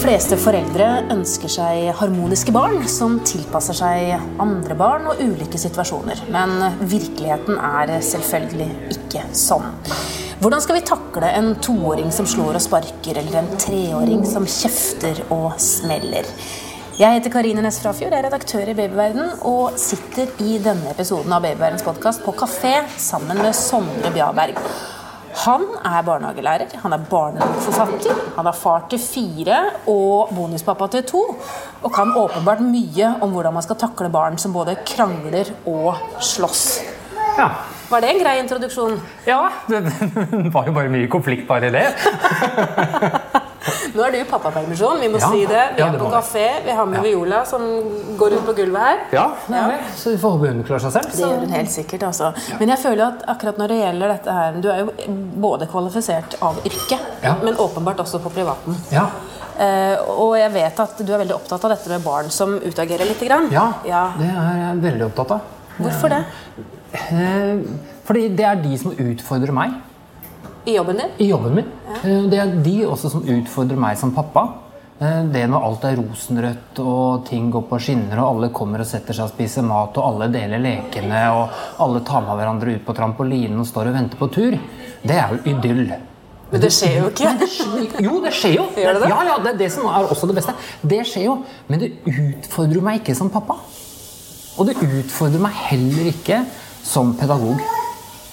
fleste foreldre ønsker seg harmoniske barn som tilpasser seg andre barn og ulike situasjoner. Men virkeligheten er selvfølgelig ikke sånn. Hvordan skal vi takle en toåring som slår og sparker, eller en treåring som kjefter og smeller? Jeg heter Karine Næss Frafjord, er redaktør i Babyverden og sitter i denne episoden av Babyverdens podkast på kafé sammen med Sondre Bjaberg. Han er barnehagelærer, han er barnebokforfatter, han er far til fire og bonuspappa til to. Og kan åpenbart mye om hvordan man skal takle barn som både krangler og slåss. Ja. Var det en grei introduksjon? ja det var jo bare mye konflikt bare i det. Nå er du i pappapermisjon, vi må Ja. si det. Vi Ja, er på kafé, vi har med Viola som går rundt på gulvet her. Ja, det det. Så vi får håpe hun klarer seg selv. Det gjør hun helt sikkert. altså. Men jeg føler at akkurat når det gjelder dette her Du er jo både kvalifisert av yrke, Ja. men åpenbart også på privaten. Ja. Uh, og jeg vet at du er veldig opptatt av dette med barn som utagerer litt. Grann. ja, Ja. det er jeg veldig opptatt av. Hvorfor det? Uh, Fordi det er de som utfordrer meg I jobben din? i jobben min. Ja. Det er de også som utfordrer meg som pappa. Eh, Det når alt er rosenrødt og ting går på skinner og alle kommer og setter seg og spiser mat og alle deler lekene og alle tar med hverandre ut på trampolinen og står og venter på tur, det er jo idyll. Men det skjer jo ikke. Jo, det skjer jo. Gjør det det? Ja, ja, det er det som er også det beste. Det skjer jo, men det utfordrer meg ikke som pappa. Og det utfordrer meg heller ikke som pedagog.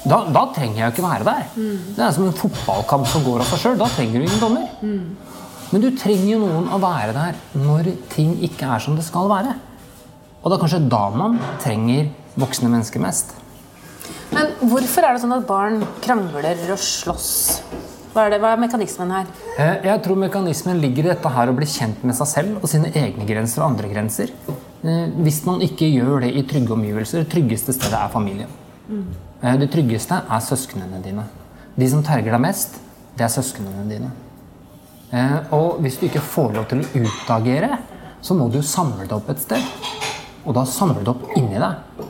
Da, da trenger jeg jo ikke være der. Det er som en fotballkamp som går av seg sjøl. Da trenger du ingen dommer. Men du trenger jo noen å være der når ting ikke er som det skal være. Og det er kanskje da man trenger voksne mennesker mest. Men hvorfor er det sånn at barn krangler og slåss? Hva er, det, hva er mekanismen her? Eh, Jeg tror mekanismen ligger i dette her å bli kjent med seg selv og sine egne grenser og andre grenser. Eh, Hvis man ikke gjør det i trygge omgivelser, det tryggeste stedet er familien. Eh, Det tryggeste er søsknene dine. De som terger deg mest, det er søsknene dine. Eh, Og hvis du ikke får lov til å utagere, så må du samle det opp et sted. Og da samle det opp inni deg.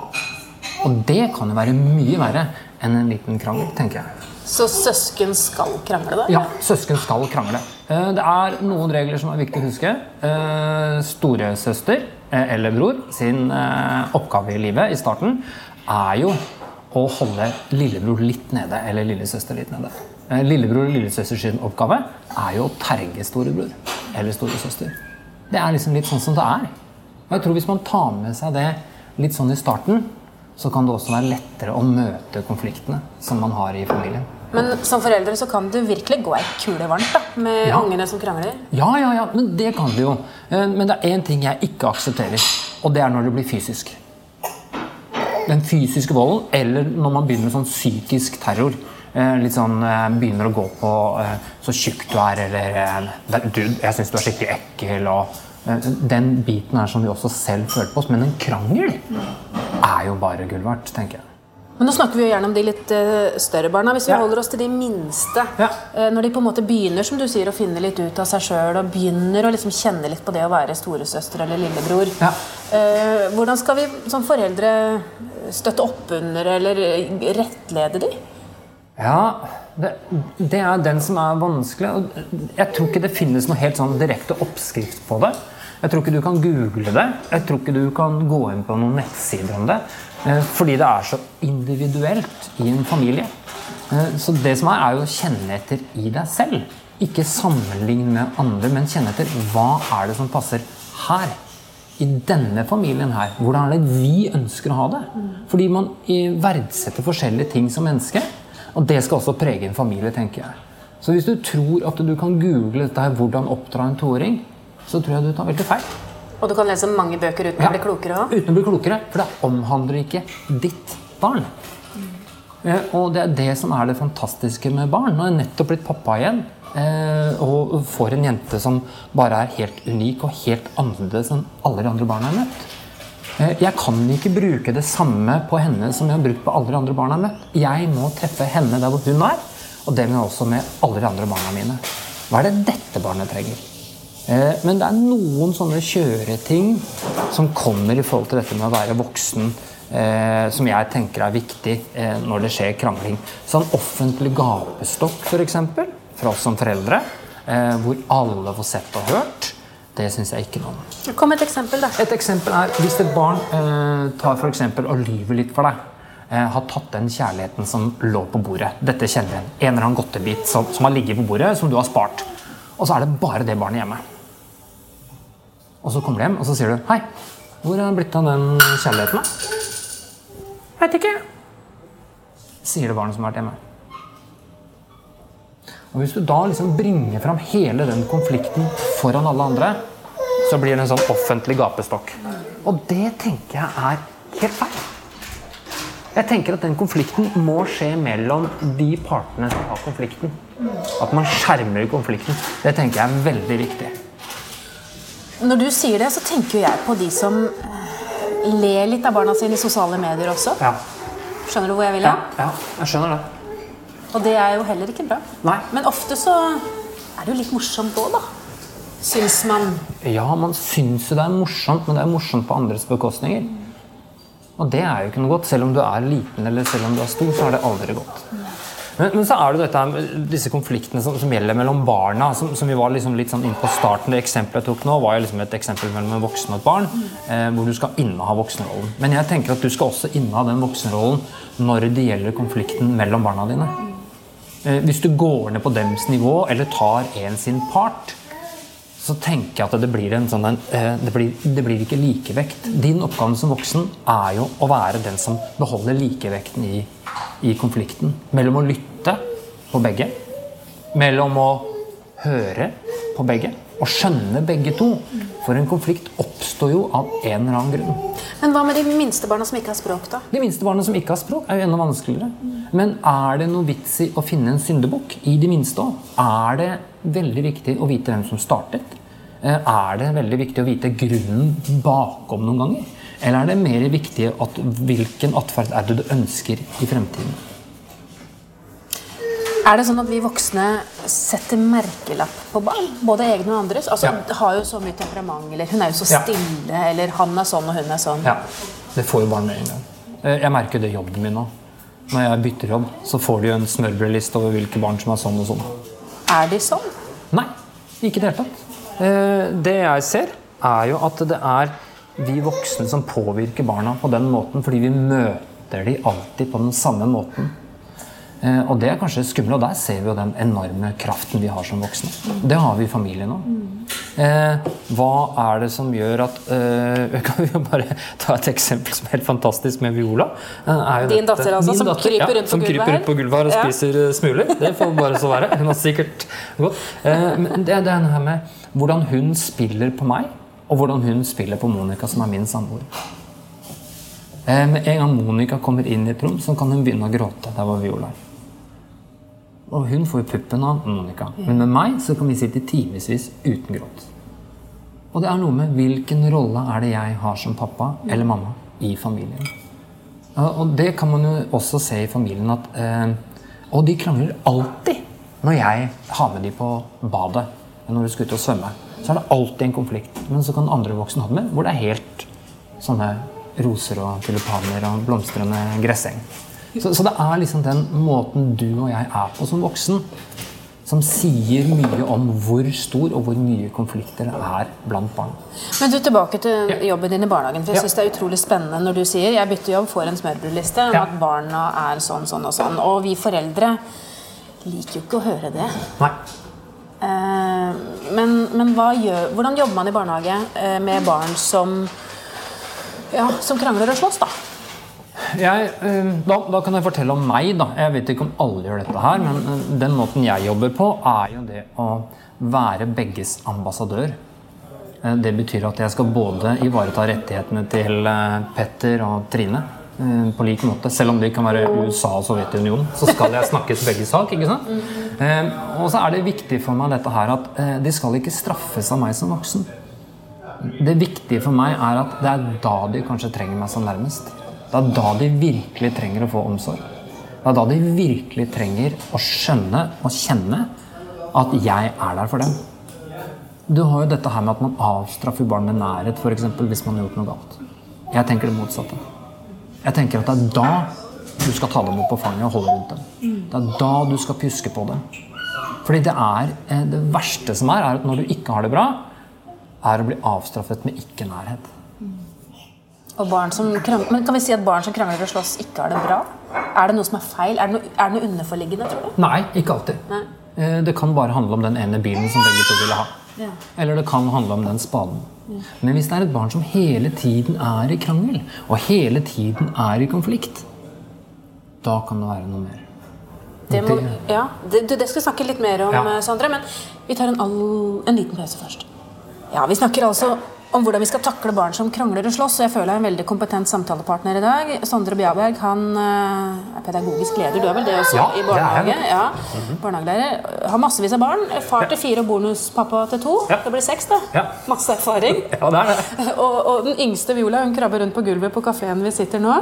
Og det kan jo være mye verre enn en liten krangel, tenker jeg. Så søsken skal krangle, da? Ja, søsken skal krangle. Eh, Det er noen regler som er viktig å huske. Eh, Storesøster eh, eller bror sin eh, oppgave i livet i starten er jo å holde lillebror litt nede, eller lillesøster litt nede. Eh, Lillebror og lillesøster sin oppgave er jo å terge storebror eller storesøster. Det er liksom litt sånn som det er. Og jeg tror hvis man tar med seg det litt sånn i starten, så kan det også være lettere å møte konfliktene som man har i familien. Men som foreldre så kan du virkelig gå ei kule varmt da, med Ja. ungene som krangler. Ja, ja, ja, men det kan du jo. Eh, Men det er én ting jeg ikke aksepterer, og det er når det blir fysisk. Den fysiske volden, eller når man begynner med sånn psykisk terror. Eh, Litt sånn eh, Begynner å gå på eh, så tjukk du er, eller du, jeg syns du er skikkelig ekkel. og Den biten er som vi også selv føler på oss. Men en krangel er jo bare gull verdt, tenker jeg. Men nå snakker vi jo gjerne om de litt større barna. Hvis vi Ja. holder oss til de minste. Ja. når de på en måte begynner som du sier, å finne litt ut av seg sjøl og begynner å liksom kjenne litt på det å være storesøster eller lillebror. Ja. Hvordan skal vi som foreldre støtte opp under eller rettlede de? Ja, det, det er den som er vanskelig. Jeg tror ikke det finnes noe helt sånn direkte oppskrift på det. Jeg tror ikke du kan google det. Jeg tror ikke du kan gå inn på noen nettsider om det. eh, Fordi det er så individuelt i en familie. Eh, Så det som er, er jo å kjenne etter i deg selv. Ikke sammenligne med andre, men kjenne etter hva er det som passer her. I denne familien her. Hvordan er det vi ønsker å ha det? Fordi man eh, verdsetter forskjellige ting som menneske. Og det skal også prege en familie, tenker jeg. Så hvis du tror at du kan google dette her, hvordan oppdra en toåring, så tror jeg du tar veldig feil. Og du kan lese mange bøker uten Ja. å bli klokere òg. Uten å bli klokere, for det omhandler ikke ditt barn. Eh, Og det er det som er det fantastiske med barn. Nå har jeg nettopp blitt pappa igjen. eh, Og får en jente som bare er helt unik og helt annerledes enn alle de andre barna jeg har møtt. Eh, Jeg kan ikke bruke det samme på henne som jeg har brukt på alle de andre barna jeg har møtt. Jeg må treffe henne der hvor hun er, og det må jeg også med alle de andre barna mine. Hva er det dette barnet trenger? Men det er noen sånne kjøreting som kommer i forhold til dette med å være voksen, eh, som jeg tenker er viktig eh, når det skjer krangling. Sånn offentlig gapestokk, f.eks., for oss som foreldre, eh, hvor alle får sett og hørt, det syns jeg ikke noe om. Kom et eksempel, da. Et eksempel er hvis et barn eh, tar for eksempel og lyver litt for deg. Eh, har tatt den kjærligheten som lå på bordet. Dette kjenner en. En eller annen godtebit som, som har ligget på bordet, som du har spart. Og så er det bare det barnet hjemme. Og så kommer du hjem, og så sier du 'Hei, hvor er det blitt av den kjærligheten?' da?» Veit ikke. Sier det barnet som har vært hjemme. Og Hvis du da liksom bringer fram hele den konflikten foran alle andre, så blir det en sånn offentlig gapestokk. Og det tenker jeg er helt feil. Jeg tenker at den konflikten må skje mellom de partene som har konflikten. At man skjermer konflikten. Det tenker jeg er veldig viktig. Når du sier det, så tenker jo jeg på de som ler litt av barna sine i sosiale medier også. Ja, Skjønner du hvor jeg vil ja, ja jeg skjønner det. Og det er jo heller ikke bra. Nei. Men ofte så er det jo litt morsomt òg, da. Syns man. Ja, man syns jo det er morsomt, men det er morsomt på andres bekostninger. Og det er jo ikke noe godt. Selv om du er liten eller selv om du er stor, så er det aldri godt. Men, men så er det dette, disse konfliktene som, som gjelder mellom barna. Som, som vi var liksom litt sånn inn på starten. Det eksempelet jeg tok nå, var liksom et eksempel mellom en voksen og et barn. Eh, hvor du skal inneha voksenrollen. Men jeg tenker at du skal også inneha den voksenrollen når det gjelder konflikten mellom barna dine. Eh, hvis du går ned på dems nivå eller tar en sin part, så tenker jeg at det blir, en sånn, en, eh, det blir, det blir ikke likevekt. Din oppgave som voksen er jo å være den som beholder likevekten i, i konflikten. Mellom å lytte på begge, mellom å høre på begge og skjønne begge to. For en konflikt oppstår jo av en eller annen grunn. Men hva med de minste barna som ikke har språk, da? De minste barna som ikke har språk, er jo enda vanskeligere. Men er det noe vits i å finne en syndebukk i de minste òg? Er det veldig viktig å vite hvem som startet? Eh, Er det veldig viktig å vite grunnen bakom noen ganger? Eller er det mer viktig at hvilken atferd er det du ønsker i fremtiden? Er det sånn at vi voksne setter merkelapp på barn? Både egne og andres? Altså, Ja. Har jo så mye temperament, eller hun er jo så Ja. stille, eller han er sånn og hun er sånn. Ja, det får jo barn med en gang. Eh, Jeg merker det i jobben min nå. Når jeg bytter jobb, så får de jo en smørbrødliste over hvilke barn som er sånn og sånn. Er de sånn? Nei, ikke i det hele tatt. Eh, Det jeg ser, er jo at det er vi voksne som påvirker barna på den måten, fordi vi møter de alltid på den samme måten. Eh, Og det er kanskje skummelt, og der ser vi jo den enorme kraften vi har som voksne. Det har vi i familien òg. Eh, hva er det som gjør at eh, Kan vi jo bare ta et eksempel som er helt fantastisk med Viola? Eh, Din datter, altså, som kryper rundt på som kryper rundt på gulvet her og Ja. spiser eh, smuler. Det får bare så være. Hun har sikkert gått. Eh, Men det er det her med hvordan hun spiller på meg, og hvordan hun spiller på Monica, som er min samboer. Eh, Med en gang Monica kommer inn i et rom, så kan hun begynne å gråte. Der var Viola. Og hun får jo puppen av Monica. Men med meg så kan vi sitte timevis uten gråt. Og det er noe med hvilken rolle er det jeg har som pappa eller mamma i familien. Og det kan man jo også se i familien at eh, Og de krangler alltid når jeg har med de på badet. Når du skal ut og svømme. Så er det alltid en konflikt. Men så kan andre voksne ha det med hvor det er helt sånne roser og tulipaner og blomstrende gresseng. Så, så det er liksom den måten du og jeg er på som voksen, som sier mye om hvor stor og hvor mye konflikter det er blant barn. Men du, tilbake til jobben din i barnehagen. for jeg Ja. synes Det er utrolig spennende når du sier jeg bytter jobb, får en smørbrødliste om Ja. at barna er sånn, sånn og sånn. Og vi foreldre liker jo ikke å høre det. Nei. Eh, men men gjør, hvordan jobber man i barnehage eh, med barn som, ja, som krangler og slåss, da? Jeg, eh, da, da kan jeg fortelle om meg. da. Jeg vet ikke om alle gjør dette her, men eh, den måten jeg jobber på, er jo det å være begges ambassadør. Eh, Det betyr at jeg skal både ivareta rettighetene til Petter og Trine på lik måte. Selv om de kan være USA og Sovjetunionen, så skal jeg snakkes begge sak. ikke sant? Og så er det viktig for meg dette her at de skal ikke straffes av meg som voksen. Det viktige for meg er at det er da de kanskje trenger meg som nærmest. Det er da de virkelig trenger å få omsorg. Det er da de virkelig trenger å skjønne og kjenne at jeg er der for dem. Du har jo dette her med at man avstraffer barn med nærhet, f.eks. hvis man har gjort noe galt. Jeg tenker det motsatte. Jeg tenker at det er da du skal ta dem opp på fanget og holde rundt dem. Det er da du skal pjuske på dem. Fordi det er eh, det verste som er, er at når du ikke har det bra, er å bli avstraffet med ikke-nærhet. Og barn som krangler, men Kan vi si at barn som krangler og slåss, ikke har det bra? Er det noe som er feil? Er det noe, er det noe underforliggende, tror du? Nei, ikke alltid. Nei. Eh, Det kan bare handle om den ene bilen som begge to ville ha. Ja. Eller det kan handle om den spaden. Men hvis det er et barn som hele tiden er i krangel, og hele tiden er i konflikt, da kan det være noe mer. Det, må, ja, det, det skal vi snakke litt mer om, Ja. eh, Sondre. Men vi tar en, all, en liten pause først. Ja, Vi snakker altså om hvordan vi skal takle barn som krangler og slåss. Jeg føler jeg er en veldig kompetent samtalepartner i dag. Sondre Bjaberg han eh, er pedagogisk leder. Du er vel det også? Ja, I barnehage. Ja, jeg. Ja, Barnehagelærer. Har massevis av barn. Far til fire og bonuspappa til to. Ja. Det blir seks, da. Ja. Masse erfaring. Ja, det er det. og, og den yngste Viola hun krabber rundt på gulvet på kafeen vi sitter nå.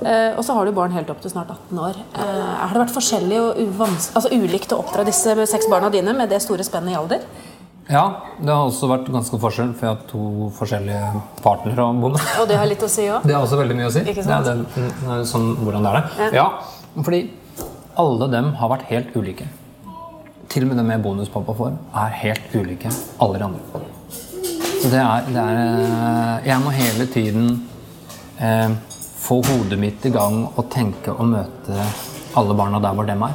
Eh, og så har du barn helt opp til snart 18 år. Eh, har det vært forskjellig og altså ulikt å oppdra disse seks barna dine med det store spennet i alder? Ja, det har også vært ganske forskjell, for jeg har to forskjellige partnere å bo med. Og det har litt å si òg. Det har også veldig mye å si. Ikke sant? Det er, det, det er sånn hvordan det er det. Ja. fordi alle dem har vært helt ulike. Til og med dem med bonuspappa får, er helt ulike alle de andre. Så det er, det er eh, Jeg må hele tiden eh, få hodet mitt i gang og tenke og møte alle barna der hvor dem er.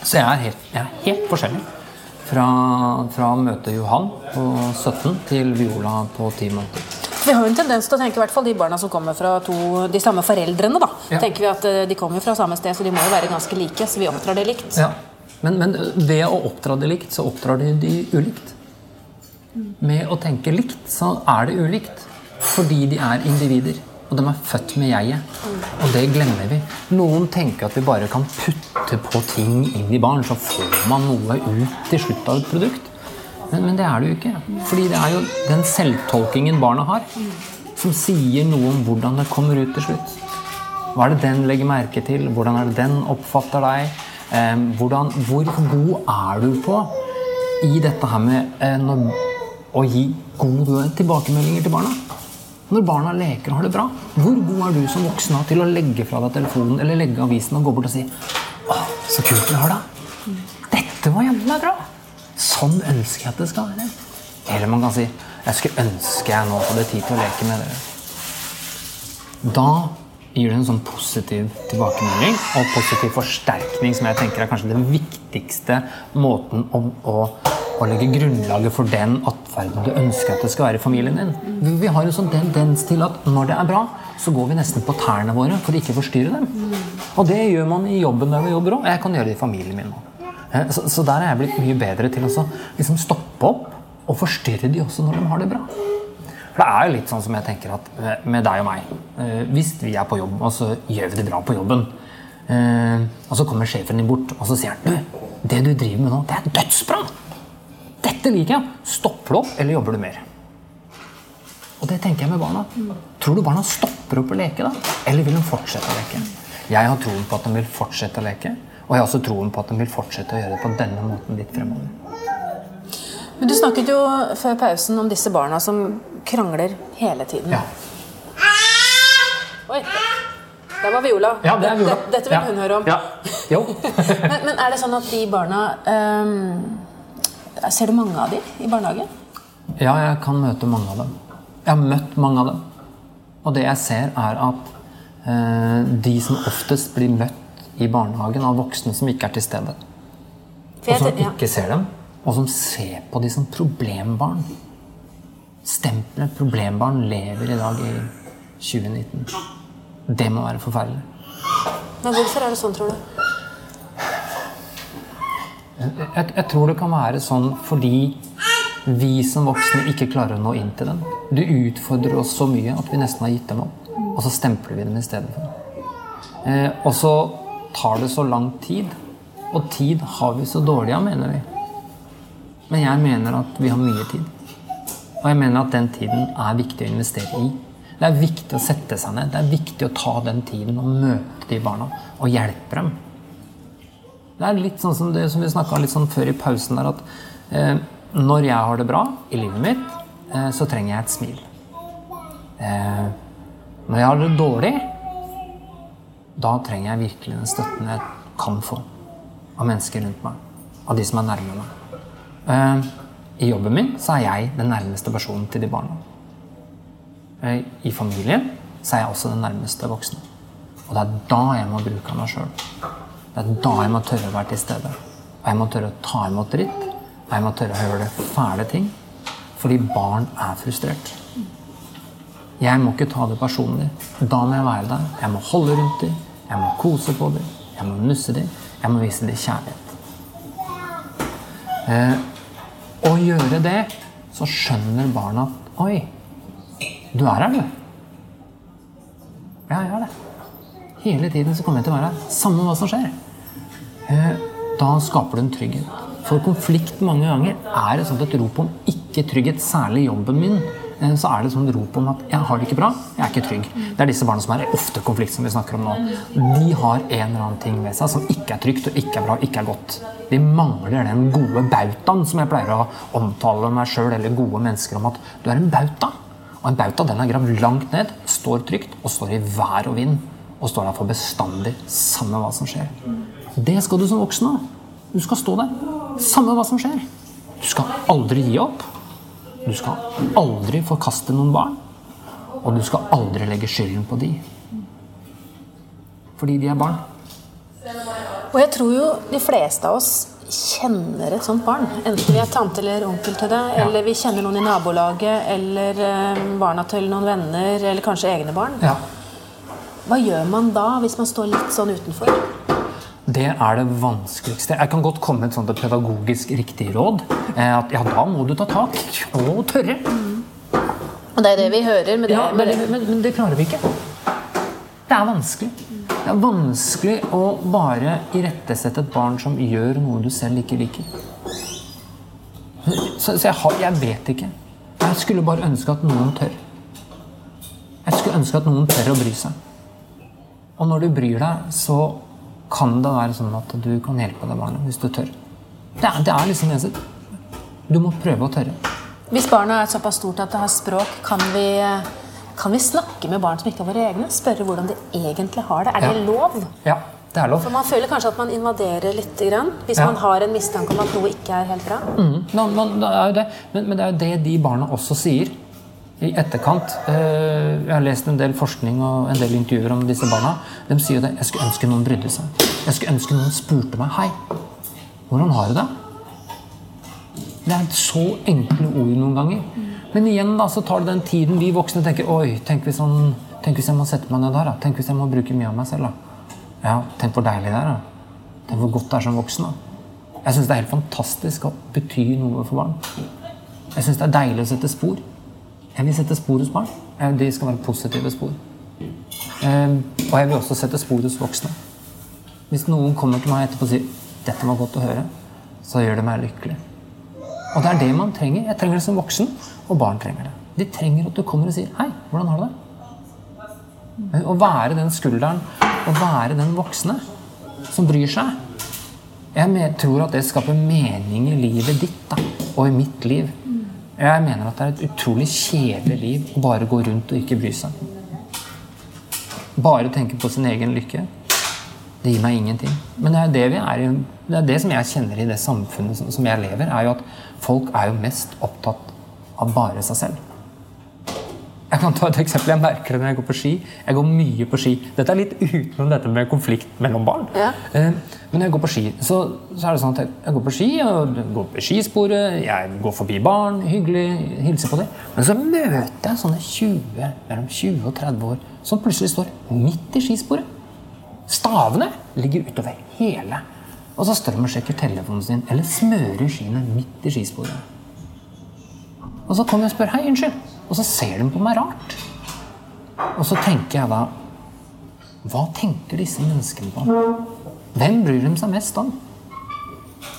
Så jeg er helt, jeg er helt forskjellig. Fra, fra å møte Johan på 17 til Viola på 10 måneder. Vi har jo en tendens til å tenke i hvert fall de barna som kommer fra to, de samme foreldrene. da. Ja. tenker vi at eh, De kommer fra samme sted, så de må jo være ganske like. Så vi oppdrar det likt. Ja. Men, men ved å oppdra det likt, så oppdrar de de ulikt. Med å tenke likt, så er det ulikt. Fordi de er individer. Og de er født med jeget. Og det glemmer vi. Noen tenker at vi bare kan putte på ting inn i barn, så får man noe ut til slutt av et produkt. Men, men det er det jo ikke. Fordi det er jo den selvtolkingen barna har, som sier noe om hvordan det kommer ut til slutt. Hva er det den legger merke til? Hvordan er det den oppfatter deg? Eh, hvordan, hvor god er du på i dette her med eh, når, å gi gode tilbakemeldinger til barna? Når barna leker og har det bra, hvor god er du som voksen til å legge fra deg telefonen eller legge avisen og gå bort og si Å, så kult du har det. Dette var jævla bra. Sånn ønsker jeg at det skal være. Eller man kan si Jeg skulle ønske jeg nå hadde tid til å leke med dere. Da gir det en sånn positiv tilbakemelding og positiv forsterkning, som jeg tenker er kanskje den viktigste måten å, å, å legge grunnlaget for den atferden du ønsker at det skal være i familien din. Vi, har en sånn tendens til at når det er bra, så går vi nesten på tærne våre for å ikke forstyrre dem. Og det gjør man i jobben der vi jobber òg. Jeg kan gjøre det i familien min òg. Eh, Så, der er jeg blitt mye bedre til å liksom stoppe opp og forstyrre de også når de har det bra. For det er jo litt sånn som jeg tenker at eh, med deg og meg eh, Hvis vi er på jobb, og så gjør vi det bra på jobben, og så kommer sjefen din bort og så sier han, du, det du driver med nå, det er dødsbra! Dette liker jeg! Stopper du opp, eller jobber du mer? Og det tenker jeg med barna. Tror du barna stopper opp å leke da? Eller vil de fortsette å leke? Jeg har troen på at de vil fortsette å leke. Og jeg har også troen på at de vil fortsette å gjøre det på denne måten litt fremover. Men Du snakket jo før pausen om disse barna som krangler hele tiden. Ja. Oi, der var Viola. Ja, det er Viola. Dette, dette vil Ja. hun høre om. Ja. Jo. men, men er det sånn at de barna ehm, Ser du mange av de i barnehagen? Ja, jeg kan møte mange av dem. Jeg har møtt mange av dem. Og det jeg ser, er at eh, de som oftest blir møtt i barnehagen av voksne som ikke er til stede, og som ikke ser dem, og som ser på de som problembarn. Stempelet problembarn lever i dag i 2019. Det må være forferdelig. Men hvorfor er det sånn, tror du? Jeg, jeg tror det kan være sånn fordi vi som voksne ikke klarer å nå inn til dem. Du utfordrer oss så mye at vi nesten har gitt dem opp. Og så stempler vi dem i stedet for. Eh, og så tar det så lang tid. Og tid har vi så dårlig av, mener vi. Men jeg mener at vi har mye tid. Og jeg mener at den tiden er viktig å investere i. Det er viktig å sette seg ned. Det er viktig å ta den tiden og møte de barna og hjelpe dem. Det er litt sånn som det som vi snakka litt sånn før i pausen der, at eh, når jeg har det bra i livet mitt, eh, så trenger jeg et smil. Eh, når jeg har det dårlig, da trenger jeg virkelig den støtten jeg kan få av mennesker rundt meg. av de som er nærme meg. Eh, I jobben min så er jeg den nærmeste personen til de barna. Eh, I familien så er jeg også den nærmeste voksne. Og det er da jeg må bruke meg sjøl. Det er da jeg må tørre å være til stede. Og jeg må tørre å ta imot dritt. Og jeg må tørre å høre fæle ting. Fordi barn er frustrert. Jeg må ikke ta det personlig. Da må jeg være der. Jeg må holde rundt dem. Jeg må kose på dem. Jeg må nusse dem. Jeg må vise dem kjærlighet. Eh, å gjøre det, så skjønner barna at Oi, du er her, du. Ja, jeg er det. Hele tiden så kommer jeg til å være her. Samme hva som skjer. Eh, da skaper du en trygghet. For konflikt mange ganger er et sånt et rop om ikke trygghet, særlig i jobben min. eh, Så er det et sånt rop om at 'jeg har det ikke bra, jeg er ikke trygg'. Det er disse barna som er ofte konflikt, som vi snakker om nå. De har en eller annen ting ved seg som ikke er trygt, og ikke er bra, ikke er godt. De mangler den gode bautaen, som jeg pleier å omtale meg sjøl eller gode mennesker om at du er en bauta. Og en bauta den er gravd langt ned, står trygt og står i vær og vind. Og står der for bestandig, samme hva som skjer. Det skal du som voksen ha. Du skal stå der, samme hva som skjer. Du skal aldri gi opp. Du skal aldri forkaste noen barn. Og du skal aldri legge skylden på de. Fordi de er barn. Og jeg tror jo de fleste av oss kjenner et sånt barn. Enten vi er tante eller onkel til det, eller vi kjenner noen i nabolaget, eller eh, barna til noen venner, eller kanskje egne barn. Ja. Hva gjør man da, hvis man står litt sånn utenfor? Det er det vanskeligste. Jeg kan godt komme med et sånt pedagogisk riktig råd. eh, At ja, da må du ta tak og tørre. Og det er det vi hører med det. Ja, men, det. men, men det klarer vi ikke. Det er vanskelig. Det er vanskelig å bare irettesette et barn som gjør noe du selv ikke liker. Så, så jeg, har, jeg vet ikke. Jeg skulle bare ønske at noen tør. Jeg skulle ønske at noen tør å bry seg. Og når du bryr deg, så kan det være sånn at du kan hjelpe det barnet hvis du tør. Det er, det er liksom det eneste. Du må prøve å tørre. Hvis barna er såpass stort at det har språk, kan vi, kan vi snakke med barn som ikke er våre egne? Spørre hvordan de egentlig har det? Er det Ja. lov? Ja, det er lov. For Man føler kanskje at man invaderer litt grann, hvis Ja. man har en mistanke om at noe ikke er helt bra. Mm, No, no, det er jo det. Men, men det er jo det de barna også sier i etterkant. Eh, jeg har lest en del forskning og en del intervjuer om disse barna. De sier at. Jeg skulle ønske noen brydde seg. Jeg skulle ønske noen spurte meg. Hei, hvordan har du det? Det er så enkle ord noen ganger. Men igjen da, så tar det den tiden vi voksne tenker Oi, tenk hvis, han, tenk hvis jeg må sette meg ned der. da. Tenk hvis jeg må bruke mye av meg selv. da. Ja, Tenk hvor deilig det er. da. Tenk hvor godt det er som voksen. da. Jeg syns det er helt fantastisk å bety noe for barn. Jeg syns det er deilig å sette spor. Jeg vil sette spor hos barn. Eh, De skal være positive spor. Eh, Og jeg vil også sette spor hos voksne. Hvis noen kommer til meg etterpå og sier 'dette var godt å høre', så gjør det meg lykkelig. Og det er det man trenger. Jeg trenger det som voksen, og barn trenger det. De trenger at du kommer og sier 'hei, hvordan har du det'? Å være den skulderen, å være den voksne som bryr seg. Jeg tror at det skaper mening i livet ditt da, og i mitt liv. Jeg mener at det er et utrolig kjedelig liv å bare gå rundt og ikke bry seg. Bare tenke på sin egen lykke. Det gir meg ingenting. Men det er det vi er det er det som jeg kjenner i det samfunnet som, som jeg lever, er jo at folk er jo mest opptatt av bare seg selv. Jeg kan ta et eksempel. Jeg merker det når jeg går på ski. Jeg går mye på ski. Dette er litt utenom dette med konflikt mellom barn. Ja. Eh, Men når jeg går på ski, så, så er det sånn at jeg, jeg går på ski og går på skisporet. Jeg går forbi barn, hyggelig, hilser på dem. Men så møter jeg sånne 20, mellom 20 og 30 år som plutselig står midt i skisporet. Stavene ligger utover hele. Og så står de og sjekker telefonen sin eller smører skiene midt i skisporet. Og så kommer jeg og spør hei, unnskyld. Og så ser de på meg rart. Og så tenker jeg da Hva tenker disse menneskene på? Hvem bryr de seg mest om?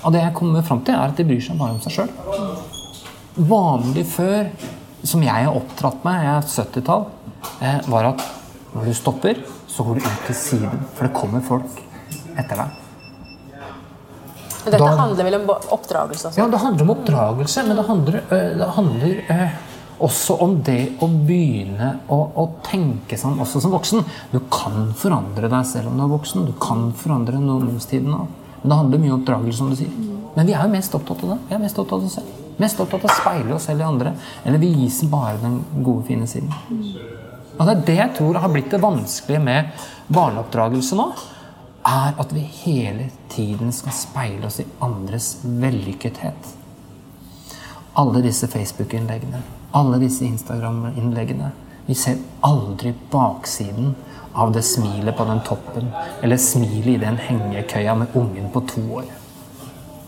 Og det jeg kommer fram til, er at de bryr seg bare om seg sjøl. Vanlig før, som jeg har oppdratt meg, jeg er 70-tall, eh, var at når du stopper, så går du ut til siden. For det kommer folk etter deg. Men Dette Da- handler vel om oppdragelse også? Ja, det handler om oppdragelse, men det handler, øh, det handler øh, også om det å begynne å, å tenke sånn også som voksen. Du kan forandre deg selv om du er voksen. Du kan forandre ungdomstiden òg. Men det handler mye om oppdragelse, som du sier. Men vi er jo mest opptatt av det. Vi er mest opptatt av oss selv. Mest opptatt av å speile oss selv i andre. Eller vise bare den gode, fine siden. Og det er det jeg tror har blitt det vanskelige med barneoppdragelse nå. Er at vi hele tiden skal speile oss i andres vellykkethet. Alle disse Facebook-innleggene, alle disse Instagram-innleggene. Vi ser aldri baksiden av det smilet på den toppen, eller smilet i den hengekøya med ungen på to år.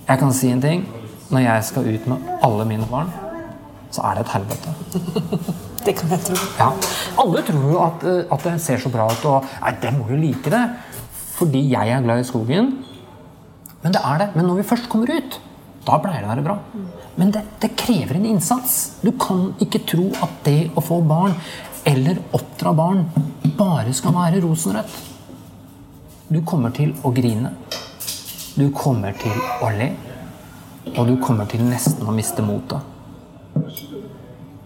Jeg kan si en ting. Når jeg skal ut med alle mine barn, så er det et helvete. Det kan jeg tro. Ja. Alle tror jo at, eh, at det ser så bra ut, og nei, det må jo like det. Fordi jeg er glad i skogen. Men det er det. Men når vi først kommer ut, da pleier det å være bra. Men det, det krever en innsats. Du kan ikke tro at det å få barn, eller oppdra barn, bare skal være rosenrødt. Du kommer til å grine. Du kommer til å le. Og du kommer til nesten å miste motet.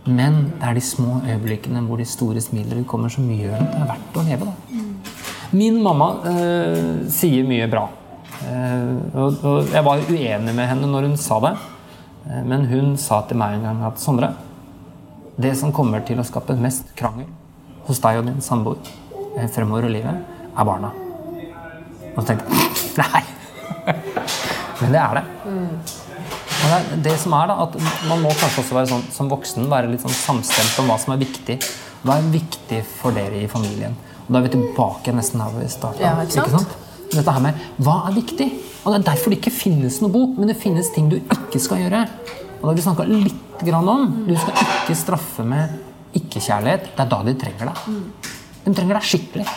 Men det er de små øyeblikkene hvor de store smilene kommer, som gjør at det er verdt å leve. Da. Min mamma øh, sier mye bra. Uh, og, og, jeg var uenig med henne når hun sa det. Uh, men hun sa til meg en gang at Sondre, det som kommer til å skape mest krangel hos deg og din samboer uh, fremover i livet, er barna. Og så tenkte jeg nei. men det er det. Mm. Og det, er det som er da, at Man må kanskje også være sånn, som voksen være litt sånn samstemt om hva som er viktig. Hva er viktig for dere i familien? Og Da er vi tilbake nesten hvor vi starta. Ja, ikke sant? Dette her med hva er viktig? Og Det er derfor det ikke finnes noe bok, men det finnes ting du ikke skal gjøre. Og det har vi snakka litt grann om. Du skal ikke straffe med ikke-kjærlighet. Det er da de trenger deg. De trenger deg skikkelig.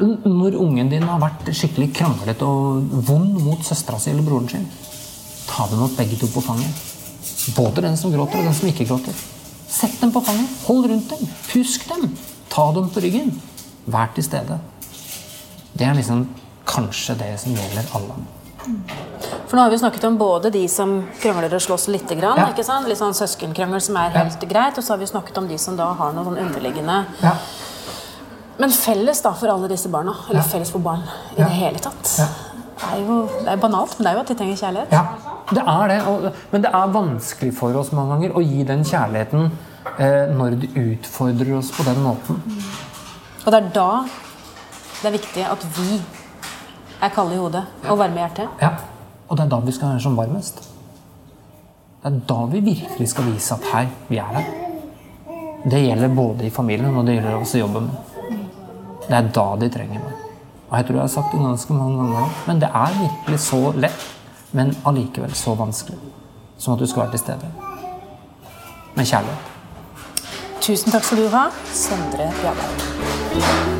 Når ungen din har vært skikkelig kranglete og vond mot søstera si eller broren sin, ta dem opp begge to på fanget. Både den som gråter, og den som ikke gråter. Sett dem på fanget. Hold rundt dem. Husk dem. Ta dem på ryggen. Vær til stede. Det er liksom kanskje det som gjelder alle. For nå har vi snakket om både de som krangler og slåss litt, grann, Ja. ikke sant? Litt sånn søskenkrangel som er helt greit, og så har vi snakket om de som da har noe sånn underliggende Ja. Men felles da for alle disse barna, eller Ja. felles for barn i Ja. det hele tatt, Ja. det er jo det er banalt, men det er jo at de trenger kjærlighet. Ja, det er det. Og, men det er vanskelig for oss mange ganger å gi den kjærligheten eh, når de utfordrer oss på den måten. Og det er da det er viktig at vi er kalde i hodet og varme i hjertet. Ja, Og det er da vi skal være som varmest. Det er da vi virkelig skal vise at her, vi er her. Det gjelder både i familien og det gjelder også i jobben. Det er da de trenger meg. Og jeg tror jeg har sagt det ganske mange ganger, men det er virkelig så lett, men allikevel så vanskelig. Som at du skal være til stede. Med kjærlighet. Tusen takk skal du ha, Sondre Bjarne.